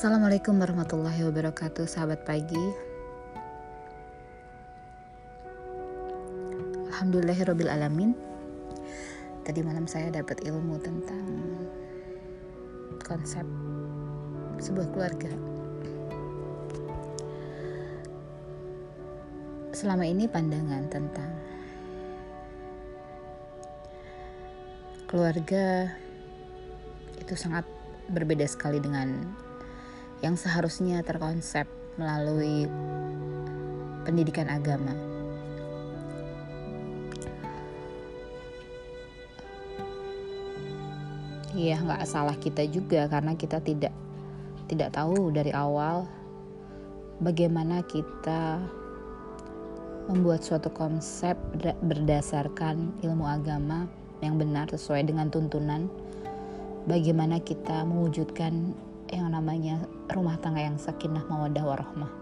Assalamualaikum warahmatullahi wabarakatuh, sahabat pagi. Alhamdulillahirabbil alamin. Tadi malam saya dapat ilmu tentang konsep sebuah keluarga. Selama ini pandangan tentang keluarga itu sangat berbeda sekali dengan yang seharusnya terkonsep melalui pendidikan agama. Iya, nggak salah kita juga karena kita tidak tidak tahu dari awal bagaimana kita membuat suatu konsep berdasarkan ilmu agama yang benar sesuai dengan tuntunan bagaimana kita mewujudkan yang namanya rumah tangga yang sakinah mawadah warahmah.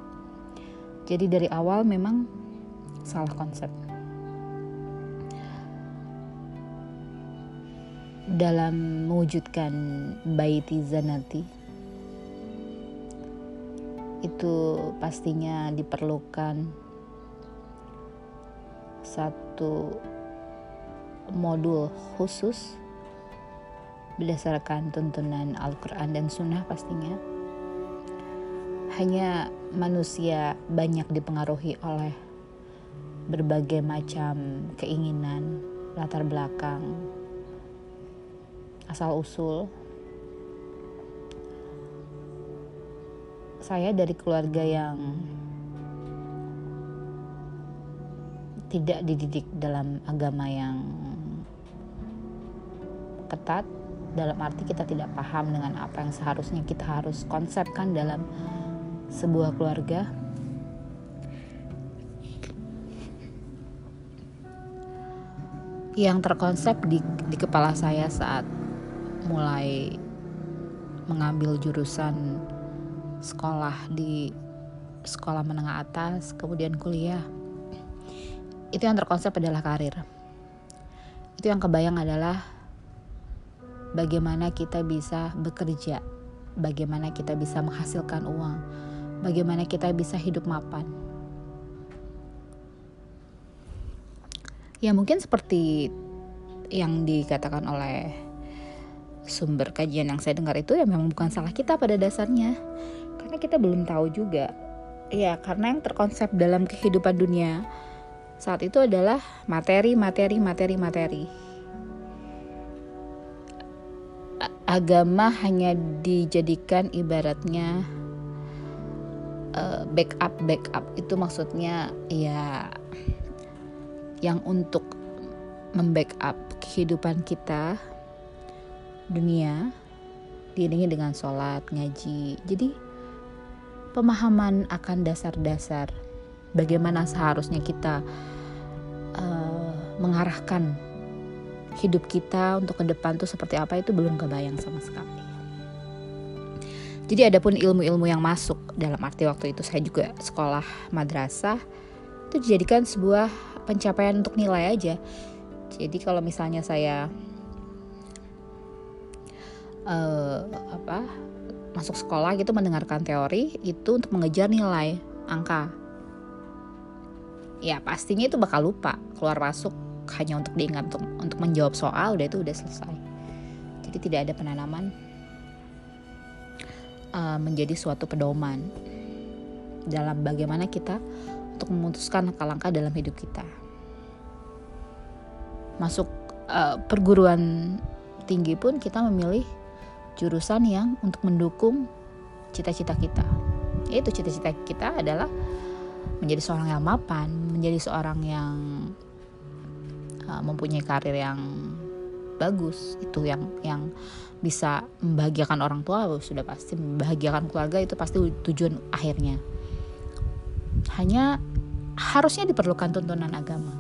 Jadi dari awal memang salah konsep. Dalam mewujudkan baiti zanati itu pastinya diperlukan satu modul khusus berdasarkan tuntunan Al-Quran dan Sunnah pastinya. Hanya manusia banyak dipengaruhi oleh berbagai macam keinginan, latar belakang, asal usul. Saya dari keluarga yang tidak dididik dalam agama yang ketat dalam arti kita tidak paham dengan apa yang seharusnya kita harus konsepkan dalam sebuah keluarga. Yang terkonsep di, di kepala saya saat mulai mengambil jurusan sekolah di sekolah menengah atas kemudian kuliah itu yang terkonsep adalah karir. Itu yang kebayang adalah bagaimana kita bisa bekerja, bagaimana kita bisa menghasilkan uang, bagaimana kita bisa hidup mapan. Ya mungkin seperti yang dikatakan oleh sumber kajian yang saya dengar itu ya memang bukan salah kita pada dasarnya. Karena kita belum tahu juga. Ya, karena yang terkonsep dalam kehidupan dunia saat itu adalah materi, materi, materi, materi agama hanya dijadikan ibaratnya uh, backup backup. Itu maksudnya ya yang untuk membackup kehidupan kita dunia diiringi dengan sholat ngaji. Jadi pemahaman akan dasar-dasar bagaimana seharusnya kita uh, mengarahkan hidup kita untuk ke depan tuh seperti apa itu belum kebayang sama sekali. Jadi ada pun ilmu-ilmu yang masuk dalam arti waktu itu saya juga sekolah madrasah itu dijadikan sebuah pencapaian untuk nilai aja. Jadi kalau misalnya saya uh, apa masuk sekolah gitu mendengarkan teori itu untuk mengejar nilai angka. Ya pastinya itu bakal lupa keluar masuk hanya untuk diingat untuk, untuk menjawab soal udah itu udah selesai. Jadi tidak ada penanaman uh, menjadi suatu pedoman dalam bagaimana kita untuk memutuskan langkah-langkah dalam hidup kita. Masuk uh, perguruan tinggi pun kita memilih jurusan yang untuk mendukung cita-cita kita. Yaitu cita-cita kita adalah menjadi seorang yang mapan menjadi seorang yang uh, mempunyai karir yang bagus itu yang yang bisa membahagiakan orang tua sudah pasti membahagiakan keluarga itu pasti tujuan akhirnya. Hanya harusnya diperlukan tuntunan agama.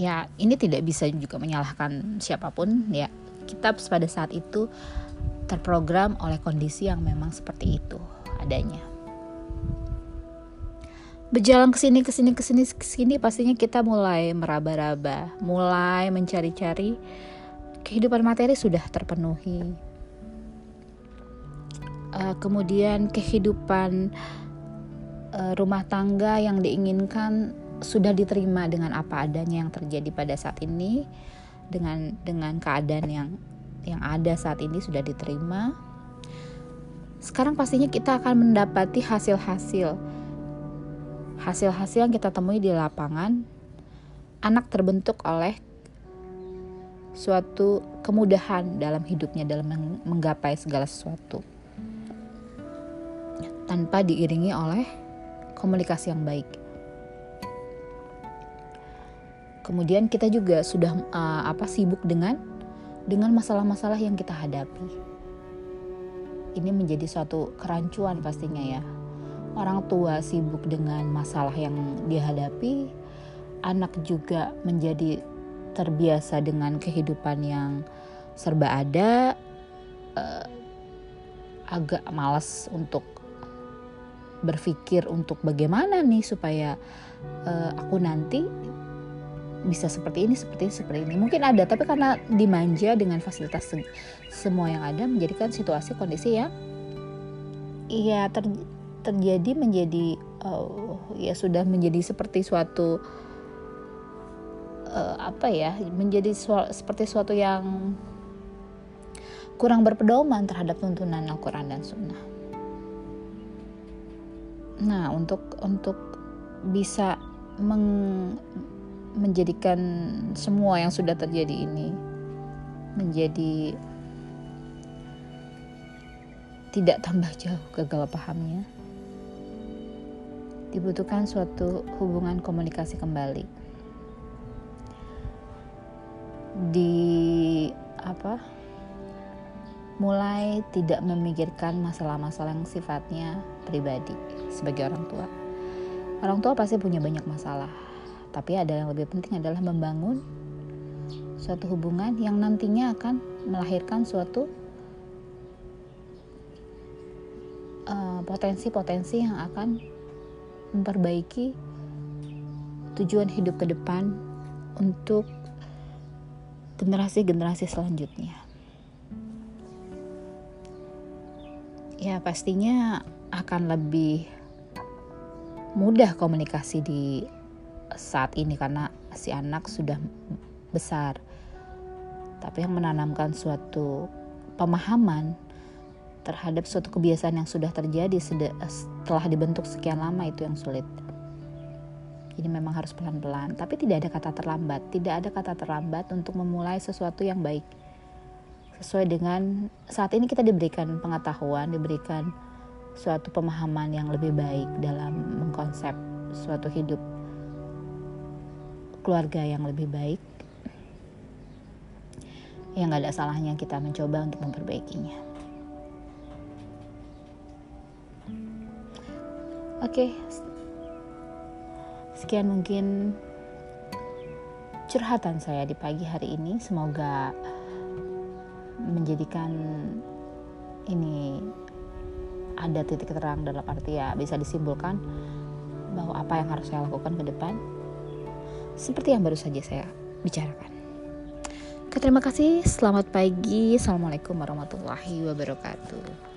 Ya ini tidak bisa juga menyalahkan siapa pun ya. Kita pada saat itu terprogram oleh kondisi yang memang seperti itu adanya berjalan ke sini ke sini ke sini ke sini pastinya kita mulai meraba-raba, mulai mencari-cari kehidupan materi sudah terpenuhi. uh, kemudian kehidupan uh, rumah tangga yang diinginkan sudah diterima dengan apa adanya yang terjadi pada saat ini dengan dengan keadaan yang yang ada saat ini sudah diterima sekarang pastinya kita akan mendapati hasil-hasil hasil-hasil yang kita temui di lapangan anak terbentuk oleh suatu kemudahan dalam hidupnya dalam menggapai segala sesuatu tanpa diiringi oleh komunikasi yang baik. Kemudian kita juga sudah uh, apa sibuk dengan dengan masalah-masalah yang kita hadapi. Ini menjadi suatu kerancuan pastinya ya. Orang tua sibuk dengan masalah yang dihadapi, anak juga menjadi terbiasa dengan kehidupan yang serba ada, uh, agak malas untuk berpikir untuk bagaimana nih supaya uh, aku nanti bisa seperti ini seperti ini seperti ini. Mungkin ada tapi karena dimanja dengan fasilitas se semua yang ada menjadikan situasi kondisi yang ya ter terjadi menjadi uh, ya sudah menjadi seperti suatu uh, apa ya menjadi su seperti suatu yang kurang berpedoman terhadap tuntunan Al-Quran dan Sunnah. Nah, untuk untuk bisa meng, menjadikan semua yang sudah terjadi ini menjadi tidak tambah jauh gagal pahamnya dibutuhkan suatu hubungan komunikasi kembali di apa mulai tidak memikirkan masalah-masalah yang sifatnya pribadi sebagai orang tua. Orang tua pasti punya banyak masalah, tapi ada yang lebih penting adalah membangun suatu hubungan yang nantinya akan melahirkan suatu eh, potensi-potensi uh, yang akan memperbaiki tujuan hidup ke depan untuk generasi-generasi selanjutnya. Ya, pastinya akan lebih mudah komunikasi di saat ini karena si anak sudah besar. Tapi yang menanamkan suatu pemahaman terhadap suatu kebiasaan yang sudah terjadi setelah dibentuk sekian lama itu yang sulit. Jadi memang harus pelan-pelan, tapi tidak ada kata terlambat. Tidak ada kata terlambat untuk memulai sesuatu yang baik. Sesuai dengan saat ini kita diberikan pengetahuan, diberikan suatu pemahaman yang lebih baik dalam mengkonsep suatu hidup keluarga yang lebih baik yang gak ada salahnya kita mencoba untuk memperbaikinya oke okay. sekian mungkin curhatan saya di pagi hari ini semoga menjadikan ini ada titik terang dalam arti ya bisa disimpulkan bahwa apa yang harus saya lakukan ke depan seperti yang baru saja saya bicarakan. Terima kasih. Selamat pagi. Assalamualaikum warahmatullahi wabarakatuh.